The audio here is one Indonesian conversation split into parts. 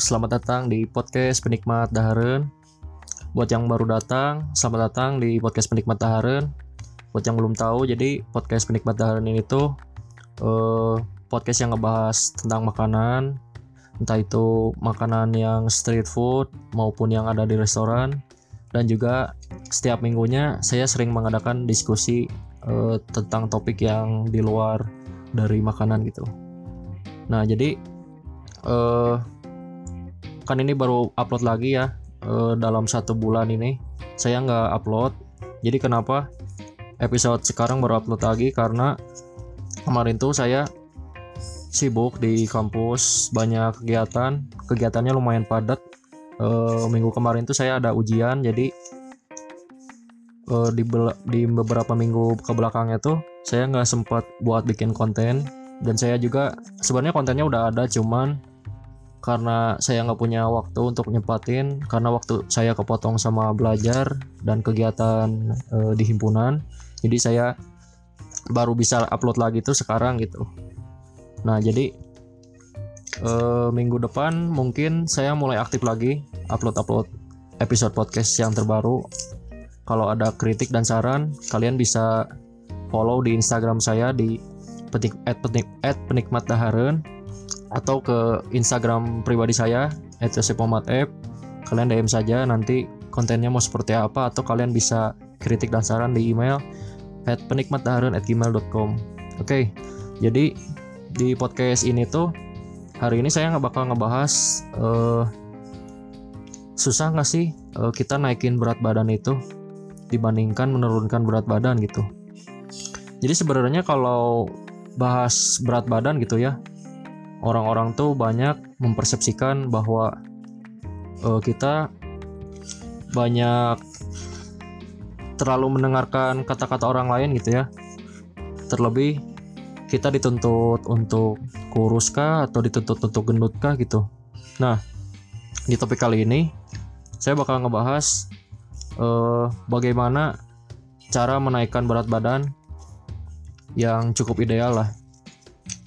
Selamat datang di podcast Penikmat Daharen. Buat yang baru datang, selamat datang di podcast Penikmat Daharen. Buat yang belum tahu, jadi podcast Penikmat Daharen ini tuh eh, podcast yang ngebahas tentang makanan, entah itu makanan yang street food maupun yang ada di restoran. Dan juga setiap minggunya saya sering mengadakan diskusi eh, tentang topik yang di luar dari makanan gitu. Nah, jadi eh kan ini baru upload lagi ya eh, dalam satu bulan ini. Saya nggak upload. Jadi kenapa episode sekarang baru upload lagi? Karena kemarin tuh saya sibuk di kampus banyak kegiatan. Kegiatannya lumayan padat. Eh, minggu kemarin tuh saya ada ujian jadi eh, di, di beberapa minggu ke belakangnya tuh saya nggak sempat buat bikin konten. Dan saya juga sebenarnya kontennya udah ada cuman karena saya nggak punya waktu untuk nyepatin karena waktu saya kepotong sama belajar dan kegiatan eh, di himpunan. Jadi saya baru bisa upload lagi tuh sekarang gitu. Nah jadi eh, minggu depan mungkin saya mulai aktif lagi upload upload episode podcast yang terbaru. Kalau ada kritik dan saran kalian bisa follow di instagram saya di petik at, petik, at penikmat daharen atau ke Instagram pribadi saya @yosepmomatep kalian DM saja nanti kontennya mau seperti apa atau kalian bisa kritik dan saran di email at penikmatdaharan@gmail.com oke jadi di podcast ini tuh hari ini saya nggak bakal ngebahas eh, susah nggak sih eh, kita naikin berat badan itu dibandingkan menurunkan berat badan gitu. Jadi sebenarnya kalau bahas berat badan gitu ya orang-orang tuh banyak mempersepsikan bahwa eh, kita banyak terlalu mendengarkan kata-kata orang lain gitu ya. Terlebih kita dituntut untuk kurus kah atau dituntut untuk gendut kah gitu. Nah, di topik kali ini saya bakal ngebahas eh, bagaimana cara menaikkan berat badan yang cukup ideal lah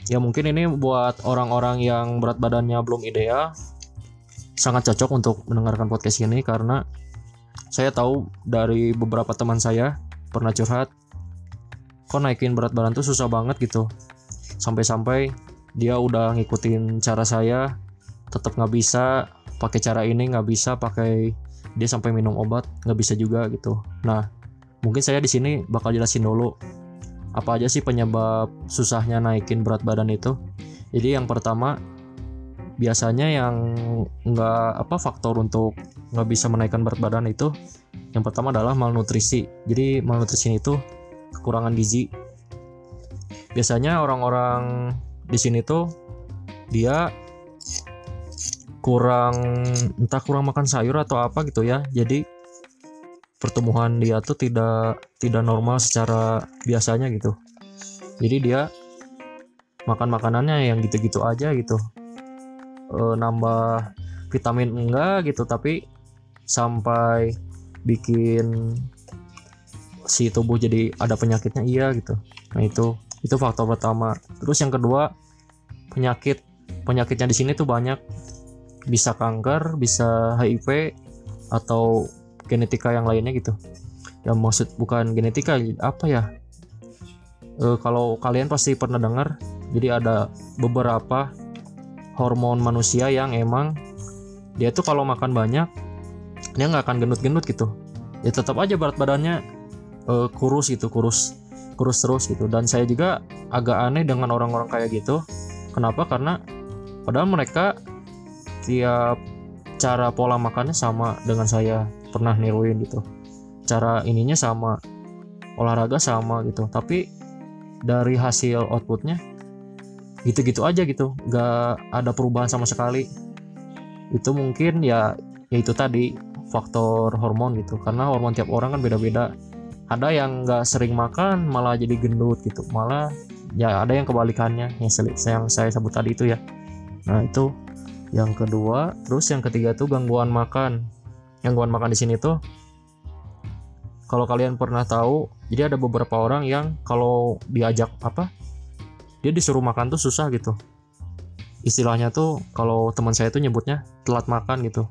ya mungkin ini buat orang-orang yang berat badannya belum ideal sangat cocok untuk mendengarkan podcast ini karena saya tahu dari beberapa teman saya pernah curhat kok naikin berat badan tuh susah banget gitu. Sampai-sampai dia udah ngikutin cara saya tetap nggak bisa pakai cara ini nggak bisa pakai dia sampai minum obat nggak bisa juga gitu. Nah mungkin saya di sini bakal jelasin dulu apa aja sih penyebab susahnya naikin berat badan itu? Jadi yang pertama biasanya yang nggak apa faktor untuk nggak bisa menaikkan berat badan itu yang pertama adalah malnutrisi. Jadi malnutrisi itu kekurangan gizi. Biasanya orang-orang di sini tuh dia kurang entah kurang makan sayur atau apa gitu ya. Jadi pertumbuhan dia tuh tidak tidak normal secara biasanya gitu. Jadi dia makan makanannya yang gitu-gitu aja gitu. E, nambah vitamin enggak gitu tapi sampai bikin si tubuh jadi ada penyakitnya iya gitu. Nah itu itu faktor pertama. Terus yang kedua penyakit penyakitnya di sini tuh banyak. Bisa kanker bisa HIV atau genetika yang lainnya gitu. Ya maksud bukan genetika apa ya? E, kalau kalian pasti pernah dengar jadi ada beberapa hormon manusia yang emang dia tuh kalau makan banyak dia nggak akan gendut-gendut gitu. Ya tetap aja berat badannya e, kurus gitu kurus kurus terus gitu. Dan saya juga agak aneh dengan orang-orang kayak gitu. Kenapa? Karena padahal mereka tiap cara pola makannya sama dengan saya pernah niruin gitu. Cara ininya sama olahraga sama gitu. Tapi dari hasil outputnya gitu-gitu aja gitu. Gak ada perubahan sama sekali. Itu mungkin ya ya itu tadi faktor hormon gitu. Karena hormon tiap orang kan beda-beda. Ada yang nggak sering makan malah jadi gendut gitu. Malah ya ada yang kebalikannya yang, yang saya sebut tadi itu ya. Nah itu yang kedua. Terus yang ketiga tuh gangguan makan gangguan makan di sini tuh kalau kalian pernah tahu jadi ada beberapa orang yang kalau diajak apa dia disuruh makan tuh susah gitu. Istilahnya tuh kalau teman saya tuh nyebutnya telat makan gitu.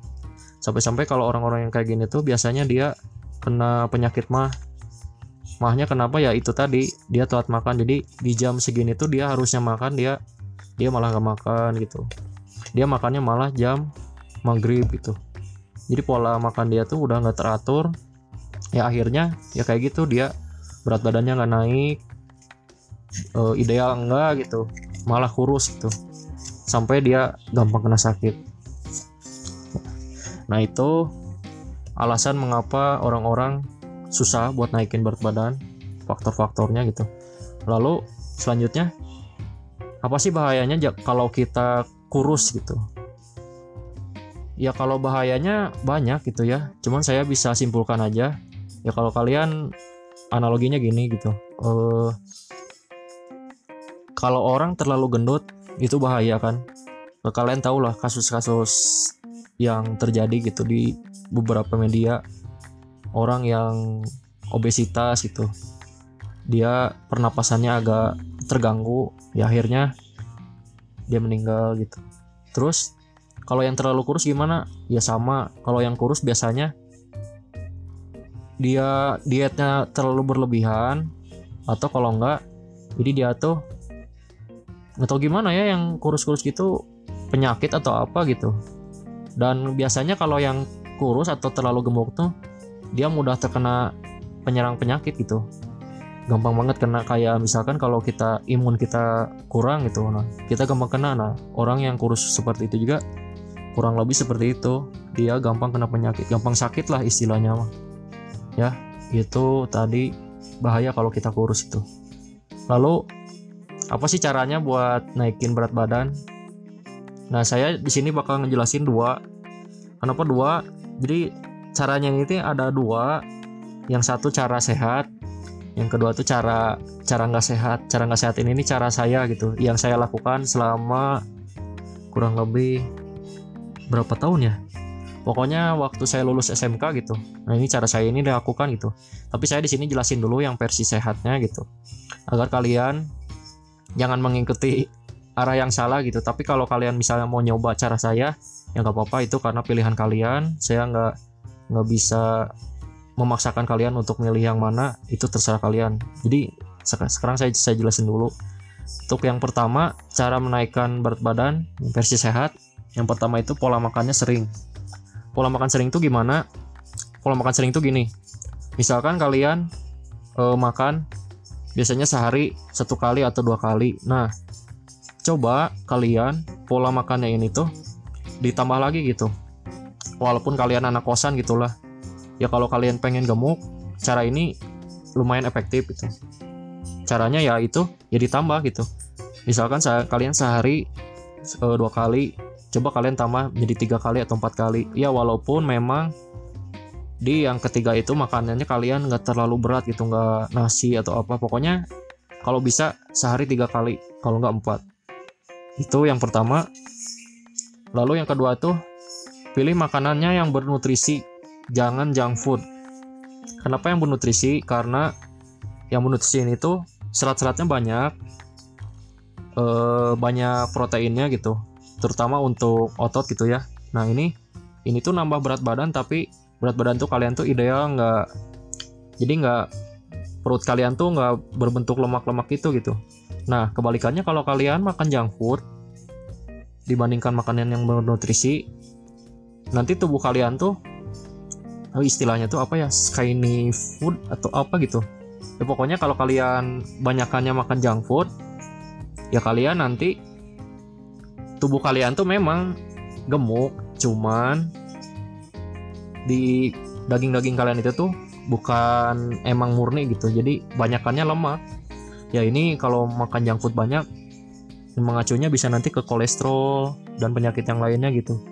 Sampai-sampai kalau orang-orang yang kayak gini tuh biasanya dia kena penyakit mah. Mahnya kenapa? Ya itu tadi dia telat makan. Jadi di jam segini tuh dia harusnya makan dia dia malah gak makan gitu. Dia makannya malah jam maghrib gitu jadi pola makan dia tuh udah nggak teratur ya akhirnya ya kayak gitu dia berat badannya nggak naik e, ideal enggak gitu malah kurus gitu sampai dia gampang kena sakit Nah itu alasan mengapa orang-orang susah buat naikin berat badan, faktor-faktornya gitu. Lalu selanjutnya apa sih bahayanya kalau kita kurus gitu? Ya kalau bahayanya banyak gitu ya. Cuman saya bisa simpulkan aja. Ya kalau kalian analoginya gini gitu. Uh, kalau orang terlalu gendut itu bahaya kan. Kalian tahu lah kasus-kasus yang terjadi gitu di beberapa media orang yang obesitas gitu dia pernapasannya agak terganggu ya akhirnya dia meninggal gitu terus kalau yang terlalu kurus gimana? Ya sama. Kalau yang kurus biasanya dia dietnya terlalu berlebihan atau kalau enggak jadi dia tuh atau gimana ya yang kurus-kurus gitu penyakit atau apa gitu. Dan biasanya kalau yang kurus atau terlalu gemuk tuh dia mudah terkena penyerang penyakit gitu. Gampang banget kena kayak misalkan kalau kita imun kita kurang gitu. Nah kita gampang kena. Nah orang yang kurus seperti itu juga kurang lebih seperti itu dia gampang kena penyakit gampang sakit lah istilahnya mah ya itu tadi bahaya kalau kita kurus itu lalu apa sih caranya buat naikin berat badan Nah, saya di sini bakal ngejelasin dua. Kenapa dua? Jadi caranya ini ada dua. Yang satu cara sehat, yang kedua tuh cara cara nggak sehat. Cara nggak sehat ini, ini cara saya gitu. Yang saya lakukan selama kurang lebih berapa tahun ya? Pokoknya waktu saya lulus SMK gitu. Nah ini cara saya ini dilakukan gitu. Tapi saya di sini jelasin dulu yang versi sehatnya gitu, agar kalian jangan mengikuti arah yang salah gitu. Tapi kalau kalian misalnya mau nyoba cara saya ya nggak apa-apa. Itu karena pilihan kalian. Saya nggak nggak bisa memaksakan kalian untuk milih yang mana. Itu terserah kalian. Jadi sekarang saya saya jelasin dulu. Untuk yang pertama cara menaikkan berat badan versi sehat yang pertama itu pola makannya sering. Pola makan sering itu gimana? Pola makan sering itu gini. Misalkan kalian eh, makan biasanya sehari satu kali atau dua kali. Nah coba kalian pola makannya ini tuh ditambah lagi gitu. Walaupun kalian anak kosan gitulah. Ya kalau kalian pengen gemuk cara ini lumayan efektif gitu. Caranya ya itu ya ditambah gitu. Misalkan kalian sehari uh, dua kali coba kalian tambah jadi tiga kali atau empat kali ya walaupun memang di yang ketiga itu makanannya kalian nggak terlalu berat gitu nggak nasi atau apa pokoknya kalau bisa sehari tiga kali kalau nggak empat itu yang pertama. Lalu yang kedua tuh pilih makanannya yang bernutrisi, jangan junk food. Kenapa yang bernutrisi? Karena yang bernutrisi ini tuh serat-seratnya banyak, e, banyak proteinnya gitu, terutama untuk otot gitu ya. Nah ini ini tuh nambah berat badan tapi berat badan tuh kalian tuh ideal nggak jadi nggak perut kalian tuh nggak berbentuk lemak-lemak itu gitu Nah, kebalikannya kalau kalian makan junk food dibandingkan makanan yang bernutrisi, nanti tubuh kalian tuh oh, istilahnya tuh apa ya? skinny food atau apa gitu. Ya pokoknya kalau kalian banyakannya makan junk food, ya kalian nanti tubuh kalian tuh memang gemuk, cuman di daging-daging kalian itu tuh bukan emang murni gitu. Jadi banyakannya lemak. Ya ini kalau makan food banyak mengacunya bisa nanti ke kolesterol dan penyakit yang lainnya gitu.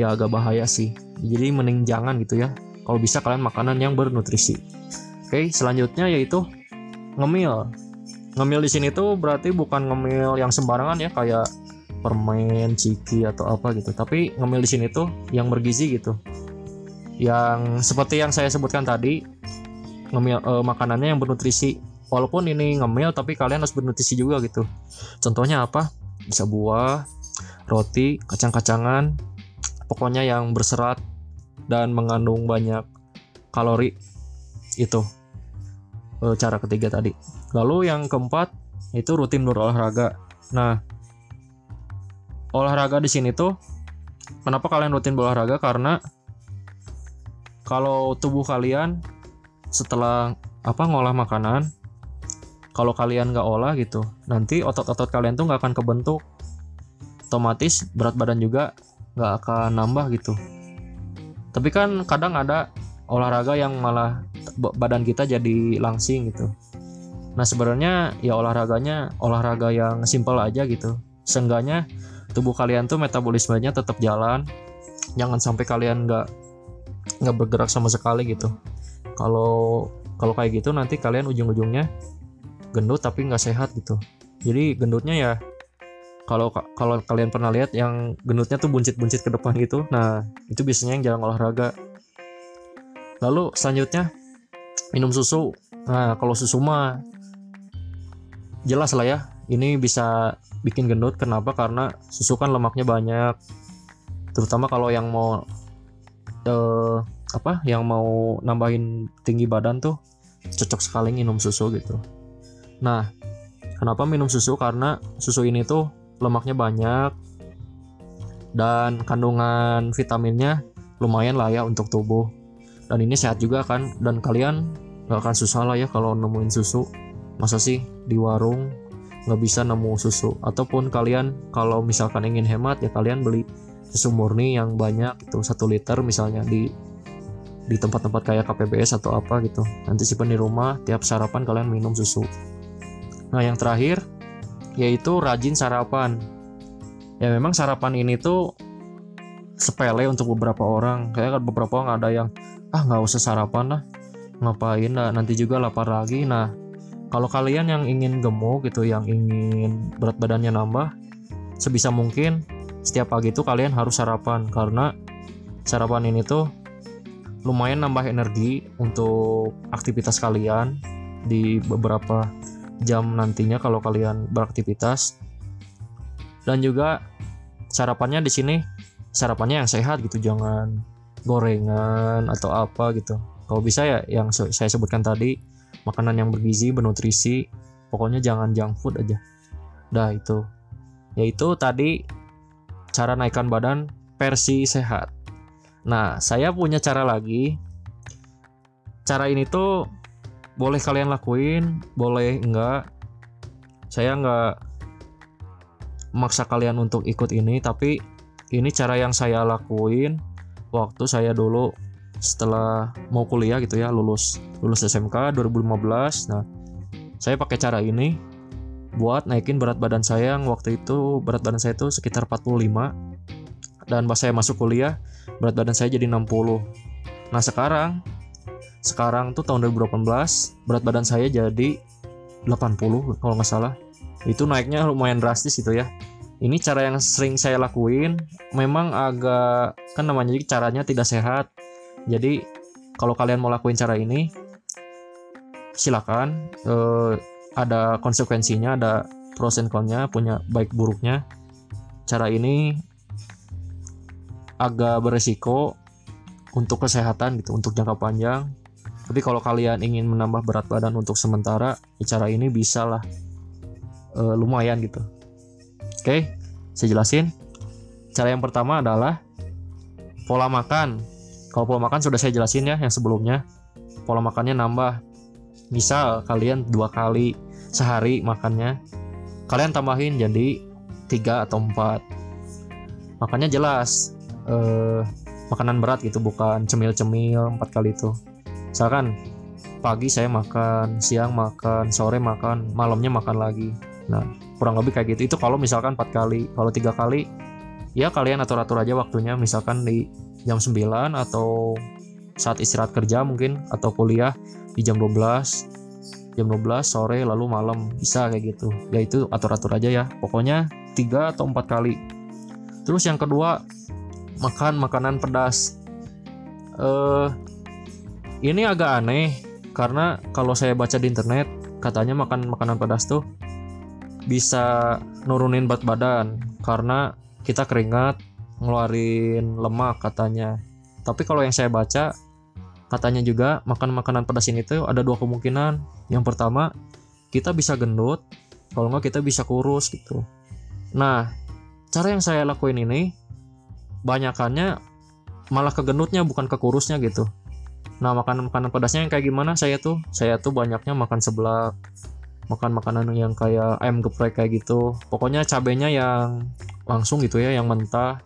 Ya agak bahaya sih. Jadi mending jangan gitu ya. Kalau bisa kalian makanan yang bernutrisi. Oke selanjutnya yaitu ngemil. Ngemil di sini tuh berarti bukan ngemil yang sembarangan ya kayak permen ciki atau apa gitu. Tapi ngemil di sini tuh yang bergizi gitu. Yang seperti yang saya sebutkan tadi ngemil eh, makanannya yang bernutrisi. Walaupun ini ngemil tapi kalian harus bernutrisi juga gitu. Contohnya apa? Bisa buah roti kacang-kacangan pokoknya yang berserat dan mengandung banyak kalori. Itu e, cara ketiga tadi. Lalu yang keempat itu rutin berolahraga. Nah olahraga di sini tuh kenapa kalian rutin berolahraga? Karena kalau tubuh kalian setelah apa ngolah makanan kalau kalian nggak olah gitu nanti otot-otot kalian tuh nggak akan kebentuk. Otomatis berat badan juga nggak akan nambah gitu. Tapi kan kadang ada olahraga yang malah badan kita jadi langsing gitu. Nah sebenarnya ya olahraganya olahraga yang simple aja gitu. Seenggaknya tubuh kalian tuh metabolismenya tetap jalan. Jangan sampai kalian nggak nggak bergerak sama sekali gitu. Kalau kalau kayak gitu nanti kalian ujung-ujungnya gendut tapi nggak sehat gitu. Jadi gendutnya ya kalau kalau kalian pernah lihat yang gendutnya tuh buncit-buncit ke depan gitu nah itu biasanya yang jarang olahraga. Lalu selanjutnya minum susu. Nah kalau susu mah jelas lah ya ini bisa bikin gendut kenapa karena susu kan lemaknya banyak terutama kalau yang mau eh, apa yang mau nambahin tinggi badan tuh cocok sekali minum susu gitu Nah, kenapa minum susu? Karena susu ini tuh lemaknya banyak dan kandungan vitaminnya lumayan lah ya untuk tubuh. Dan ini sehat juga kan. Dan kalian gak akan susah lah ya kalau nemuin susu. Masa sih di warung nggak bisa nemu susu? Ataupun kalian kalau misalkan ingin hemat ya kalian beli susu murni yang banyak itu satu liter misalnya di di tempat-tempat kayak KPBS atau apa gitu nanti simpan di rumah tiap sarapan kalian minum susu Nah, yang terakhir yaitu rajin sarapan. Ya memang sarapan ini tuh sepele untuk beberapa orang. Kayak beberapa orang ada yang ah nggak usah sarapan lah, ngapain nah, nanti juga lapar lagi. Nah, kalau kalian yang ingin gemuk gitu, yang ingin berat badannya nambah, sebisa mungkin setiap pagi itu kalian harus sarapan. Karena sarapan ini tuh lumayan nambah energi untuk aktivitas kalian di beberapa jam nantinya kalau kalian beraktivitas. Dan juga sarapannya di sini sarapannya yang sehat gitu jangan gorengan atau apa gitu. Kalau bisa ya yang saya sebutkan tadi makanan yang bergizi bernutrisi pokoknya jangan junk food aja. Dah itu. Yaitu tadi cara naikkan badan versi sehat. Nah saya punya cara lagi. Cara ini tuh boleh kalian lakuin boleh enggak. Saya enggak maksa kalian untuk ikut ini tapi ini cara yang saya lakuin waktu saya dulu setelah mau kuliah gitu ya lulus lulus SMK 2015 nah saya pakai cara ini buat naikin berat badan saya yang waktu itu berat badan saya itu sekitar 45 dan pas saya masuk kuliah berat badan saya jadi 60 nah sekarang sekarang tuh tahun 2018 berat badan saya jadi 80 kalau nggak salah. Itu naiknya lumayan drastis gitu ya. Ini cara yang sering saya lakuin. Memang agak kan namanya caranya tidak sehat jadi kalau kalian mau lakuin cara ini silakan eh, ada konsekuensinya ada pros and punya baik buruknya cara ini agak beresiko untuk kesehatan gitu untuk jangka panjang tapi kalau kalian ingin menambah berat badan untuk sementara, ya cara ini bisa lah e, lumayan gitu. Oke, saya jelasin. Cara yang pertama adalah pola makan. Kalau pola makan sudah saya jelasin ya yang sebelumnya. Pola makannya nambah. Misal kalian dua kali sehari makannya, kalian tambahin jadi tiga atau empat. Makannya jelas. Eh, makanan berat gitu bukan cemil-cemil empat kali itu misalkan pagi saya makan siang makan sore makan malamnya makan lagi nah kurang lebih kayak gitu itu kalau misalkan empat kali kalau tiga kali ya kalian atur-atur aja waktunya misalkan di jam 9 atau saat istirahat kerja mungkin atau kuliah di jam 12 jam 12 sore lalu malam. Bisa kayak gitu. Ya itu atur-atur aja ya. Pokoknya tiga atau empat kali. Terus yang kedua makan makanan pedas. Eh ini agak aneh karena kalau saya baca di internet katanya makan makanan pedas tuh bisa nurunin berat badan karena kita keringat ngeluarin lemak katanya. Tapi kalau yang saya baca katanya juga makan makanan pedas ini tuh ada dua kemungkinan. Yang pertama kita bisa gendut kalau nggak kita bisa kurus gitu. Nah cara yang saya lakuin ini banyakannya malah ke gendutnya bukan ke kurusnya gitu. Nah makanan makanan pedasnya yang kayak gimana? Saya tuh saya tuh banyaknya makan seblak makan makanan yang kayak ayam geprek kayak gitu. Pokoknya cabenya yang langsung gitu ya yang mentah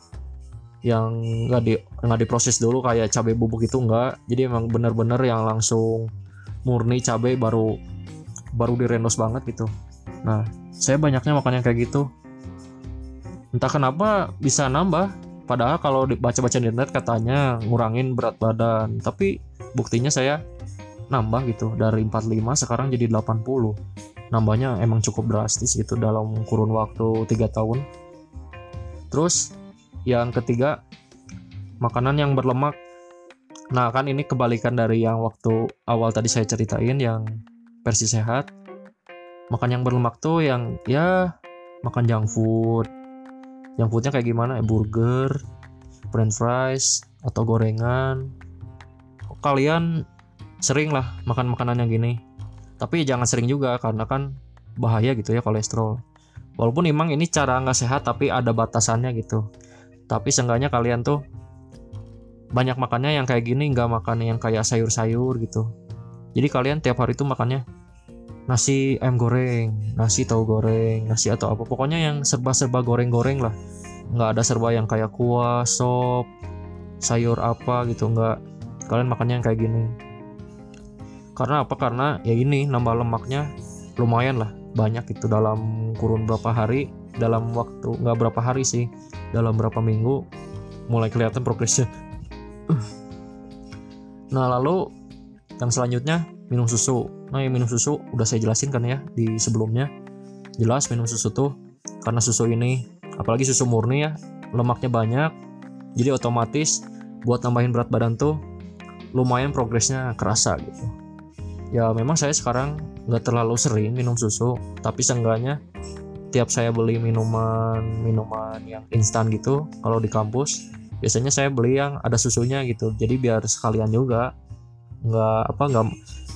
yang nggak di nggak diproses dulu kayak cabai bubuk itu enggak jadi emang bener-bener yang langsung murni cabai baru baru direndos banget gitu. Nah saya banyaknya makan yang kayak gitu. Entah kenapa bisa nambah. Padahal kalau dibaca-baca di internet katanya ngurangin berat badan. Tapi buktinya saya nambah gitu. Dari 45 sekarang jadi 80 nambahnya emang cukup drastis gitu dalam kurun waktu tiga tahun. Terus yang ketiga makanan yang berlemak. Nah kan ini kebalikan dari yang waktu awal tadi saya ceritain yang versi sehat. Makan yang berlemak tuh yang ya makan junk food. Junk foodnya kayak gimana? Ya burger french fries atau gorengan. Kalian sering lah makan makanan yang gini. Tapi jangan sering juga karena kan bahaya gitu ya kolesterol. Walaupun emang ini cara nggak sehat tapi ada batasannya gitu tapi seenggaknya kalian tuh banyak makannya yang kayak gini nggak makan yang kayak sayur-sayur gitu. Jadi kalian tiap hari tuh makannya nasi ayam goreng nasi tahu goreng nasi atau apa. Pokoknya yang serba-serba goreng-goreng lah. Nggak ada serba yang kayak kuah sop sayur apa gitu nggak. Kalian makannya yang kayak gini. Karena apa? Karena ya ini nambah lemaknya lumayan lah banyak itu dalam kurun berapa hari dalam waktu nggak berapa hari sih dalam berapa minggu mulai kelihatan progresnya. Nah lalu yang selanjutnya minum susu. Nah yang minum susu udah saya jelasin kan ya di sebelumnya. Jelas minum susu tuh karena susu ini apalagi susu murni ya lemaknya banyak jadi otomatis buat nambahin berat badan tuh lumayan progresnya kerasa gitu. Ya memang saya sekarang nggak terlalu sering minum susu tapi seenggaknya tiap saya beli minuman minuman yang instan gitu kalau di kampus biasanya saya beli yang ada susunya gitu. Jadi biar sekalian juga nggak apa nggak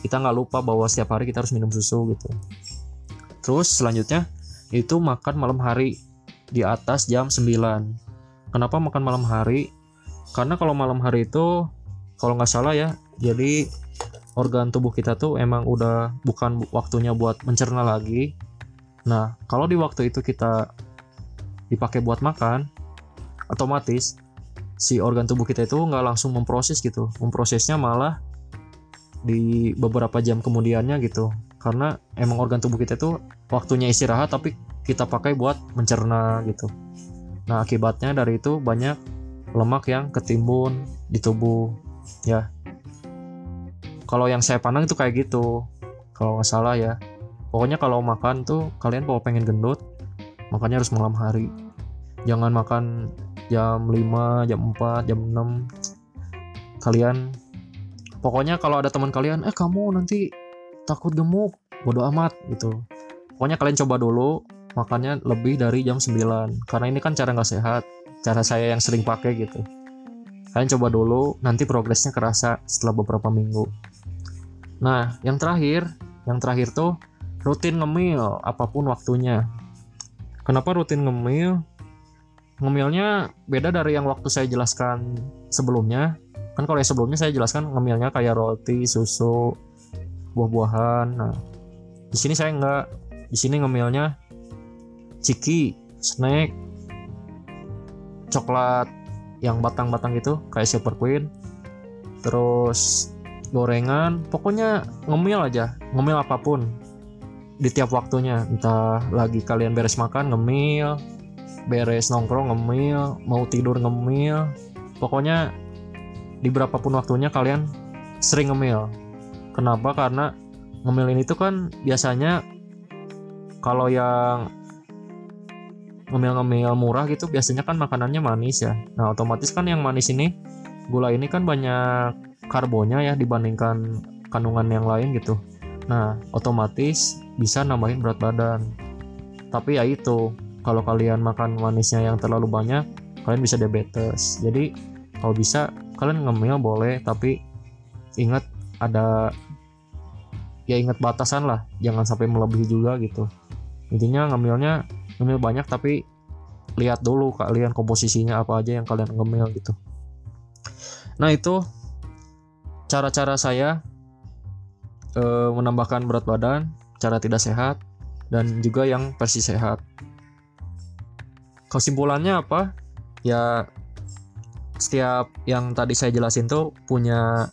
kita nggak lupa bahwa setiap hari kita harus minum susu gitu. Terus selanjutnya itu makan malam hari di atas jam 9 kenapa makan malam hari? Karena kalau malam hari itu kalau nggak salah ya jadi organ tubuh kita tuh emang udah bukan waktunya buat mencerna lagi Nah, kalau di waktu itu kita dipakai buat makan, otomatis si organ tubuh kita itu nggak langsung memproses gitu. Memprosesnya malah di beberapa jam kemudiannya gitu. Karena emang organ tubuh kita itu waktunya istirahat tapi kita pakai buat mencerna gitu. Nah, akibatnya dari itu banyak lemak yang ketimbun di tubuh ya. Kalau yang saya pandang itu kayak gitu. Kalau nggak salah ya pokoknya kalau makan tuh kalian kalau pengen gendut makannya harus malam hari. Jangan makan jam 5 jam 4 jam 6 kalian pokoknya kalau ada teman kalian eh kamu nanti takut gemuk bodo amat gitu. Pokoknya kalian coba dulu makannya lebih dari jam 9 karena ini kan cara nggak sehat cara saya yang sering pakai gitu. Kalian coba dulu nanti progresnya kerasa setelah beberapa minggu. Nah yang terakhir yang terakhir tuh rutin ngemil apa pun waktunya. Kenapa rutin ngemil? Ngemilnya beda dari yang waktu saya jelaskan sebelumnya. Kan kalau yang sebelumnya saya jelaskan ngemilnya kayak roti, susu, buah-buahan. Nah, di sini saya nggak. Di sini ngemilnya ciki, snack, coklat yang batang-batang gitu kayak Super Queen. Terus gorengan, pokoknya ngemil aja, ngemil apa pun di tiap waktunya. Entah lagi kalian beres makan ngemil. Beres nongkrong ngemil. Mau tidur ngemil. Pokoknya di berapapun waktunya kalian sering ngemil. Kenapa? Karena ngemil ini tuh kan biasanya kalau yang ngemil-ngemil murah gitu biasanya kan makanannya manis ya. Nah otomatis kan yang manis ini gula ini kan banyak karbonnya ya dibandingkan kandungan yang lain gitu. Nah otomatis bisa nambahin berat badan. Tapi ya itu kalau kalian makan manisnya yang terlalu banyak kalian bisa diabetes. Jadi kalau bisa kalian ngemil boleh tapi ingat ada ya ingat batasan lah jangan sampai melebihi juga gitu. Intinya ngemilnya ngemil banyak tapi lihat dulu kalian komposisinya apa aja yang kalian ngemil gitu. Nah itu cara-cara saya e, menambahkan berat badan cara tidak sehat dan juga yang versi sehat. Kesimpulannya apa? Ya setiap yang tadi saya jelasin tuh punya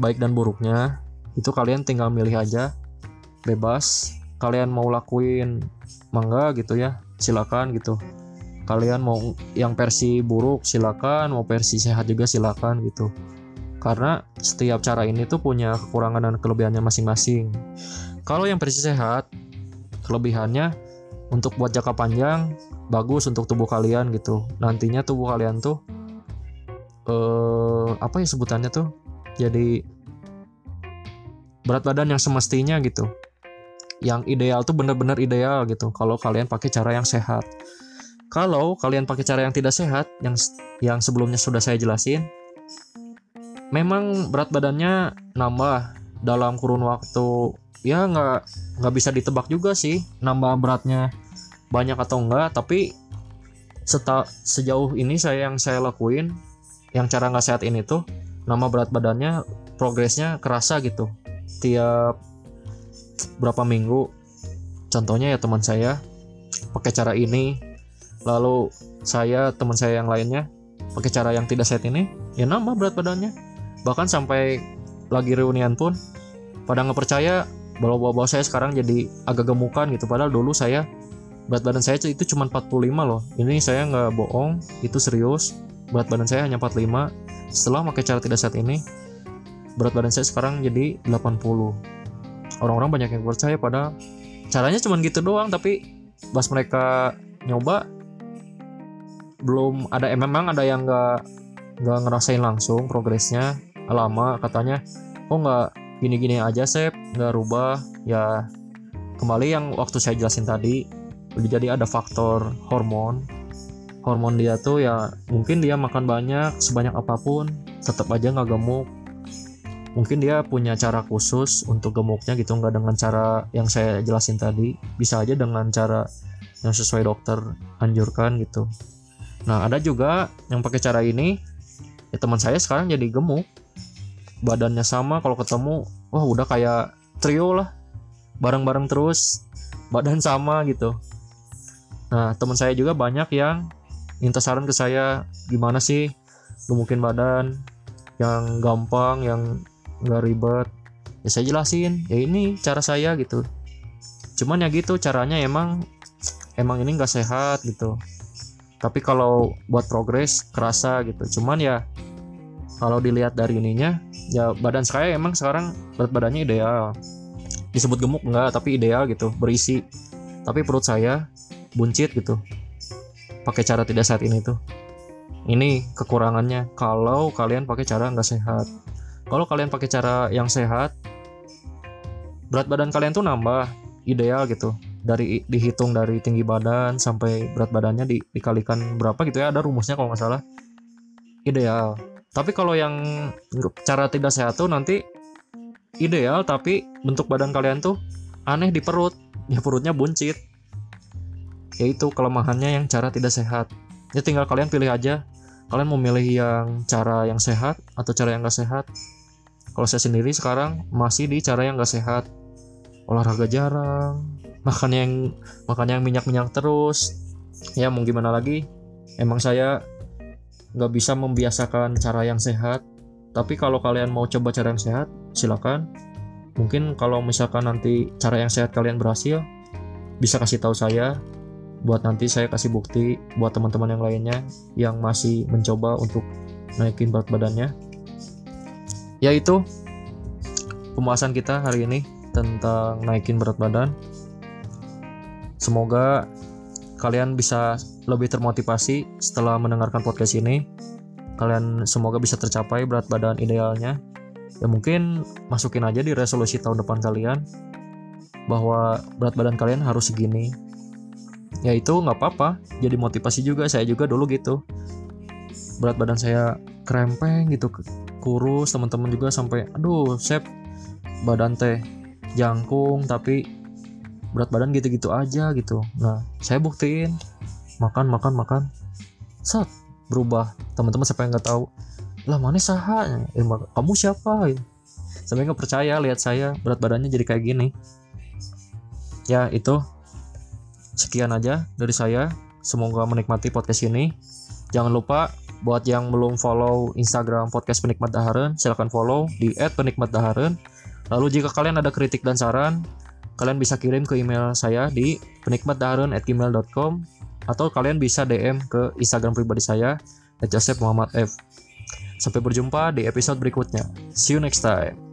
baik dan buruknya. Itu kalian tinggal milih aja. Bebas. Kalian mau lakuin mangga gitu ya silakan gitu. Kalian mau yang versi buruk silakan. Mau versi sehat juga silakan gitu. Karena setiap cara ini tuh punya kekurangan dan kelebihannya masing-masing kalau yang versi sehat kelebihannya untuk buat jangka panjang bagus untuk tubuh kalian gitu. Nantinya tubuh kalian tuh eh apa ya sebutannya tuh? Jadi berat badan yang semestinya gitu. Yang ideal tuh bener-bener ideal gitu kalau kalian pakai cara yang sehat. Kalau kalian pakai cara yang tidak sehat yang yang sebelumnya sudah saya jelasin memang berat badannya nambah dalam kurun waktu ya nggak nggak bisa ditebak juga sih nambah beratnya banyak atau enggak tapi seta, sejauh ini saya yang saya lakuin yang cara nggak sehat ini tuh nama berat badannya progresnya kerasa gitu. Tiap berapa minggu contohnya ya teman saya pakai cara ini lalu saya teman saya yang lainnya pakai cara yang tidak sehat ini ya nambah berat badannya. Bahkan sampai lagi reunian pun pada nggak percaya bahwa bawa saya sekarang jadi agak gemukan gitu. Padahal dulu saya berat badan saya itu cuma 45 loh. Ini saya nggak bohong itu serius. Berat badan saya hanya 45 setelah pakai cara tidak sehat ini berat badan saya sekarang jadi 80 orang-orang banyak yang percaya pada caranya cuma gitu doang. Tapi pas mereka nyoba belum ada eh, memang ada yang nggak nggak ngerasain langsung progresnya. Lama katanya oh nggak gini-gini aja sep. Nggak rubah. Ya kembali yang waktu saya jelasin tadi jadi ada faktor hormon. Hormon dia tuh ya mungkin dia makan banyak sebanyak apa pun tetap aja nggak gemuk. Mungkin dia punya cara khusus untuk gemuknya gitu nggak dengan cara yang saya jelasin tadi. Bisa aja dengan cara yang sesuai dokter anjurkan gitu. Nah ada juga yang pakai cara ini ya teman saya sekarang jadi gemuk badannya sama kalau ketemu wah udah kayak trio lah. Bareng-bareng terus badan sama gitu. Nah teman saya juga banyak yang minta saran ke saya gimana sih gemukin badan? Yang gampang yang nggak ribet. Ya saya jelasin ya ini cara saya gitu. Cuman ya gitu caranya emang emang ini nggak sehat gitu. Tapi kalau buat progres kerasa gitu. Cuman ya kalau dilihat dari ininya ya badan saya emang sekarang berat badannya ideal. Disebut gemuk enggak tapi ideal gitu berisi. Tapi perut saya buncit gitu. Pakai cara tidak sehat ini tuh. Ini kekurangannya. Kalau kalian pakai cara nggak sehat. Kalau kalian pakai cara yang sehat berat badan kalian tuh nambah. Ideal gitu. Dari dihitung dari tinggi badan sampai berat badannya di, dikalikan berapa gitu ya. Ada rumusnya kalau nggak salah. Ideal tapi kalau yang cara tidak sehat tuh nanti ideal tapi bentuk badan kalian tuh aneh di perut. Ya perutnya buncit. Yaitu kelemahannya yang cara tidak sehat. Ya tinggal kalian pilih aja. Kalian mau milih yang cara yang sehat atau cara yang gak sehat? Kalau saya sendiri sekarang masih di cara yang gak sehat. Olahraga jarang makan yang makan yang minyak-minyak terus. Ya mau gimana lagi? Emang saya nggak bisa membiasakan cara yang sehat. Tapi kalau kalian mau coba cara yang sehat silakan. Mungkin kalau misalkan nanti cara yang sehat kalian berhasil bisa kasih tahu saya. Buat nanti saya kasih bukti buat teman-teman yang lainnya yang masih mencoba untuk naikin berat badannya. Yaitu pembahasan kita hari ini tentang naikin berat badan. Semoga kalian bisa lebih termotivasi setelah mendengarkan podcast ini. Kalian semoga bisa tercapai berat badan idealnya. Ya mungkin masukin aja di resolusi tahun depan kalian bahwa berat badan kalian harus segini. ya itu nggak apa-apa jadi motivasi juga saya juga dulu gitu berat badan saya krempeng gitu kurus teman-teman juga sampai aduh sep badan teh jangkung tapi berat badan gitu-gitu aja gitu. Nah saya buktiin. Makan makan makan. Saat berubah. Teman-teman siapa yang nggak tahu? Lah mana saha? Eh, kamu siapa? Sampai nggak percaya lihat saya berat badannya jadi kayak gini. Ya itu. Sekian aja dari saya. Semoga menikmati podcast ini. Jangan lupa buat yang belum follow Instagram podcast penikmat dahareun silahkan follow di @penikmatdahareun lalu jika kalian ada kritik dan saran kalian bisa kirim ke email saya di penikmatdahareun@gmail.com atau kalian bisa DM ke Instagram pribadi saya Joseph Muhammad F. Sampai berjumpa di episode berikutnya. See you next time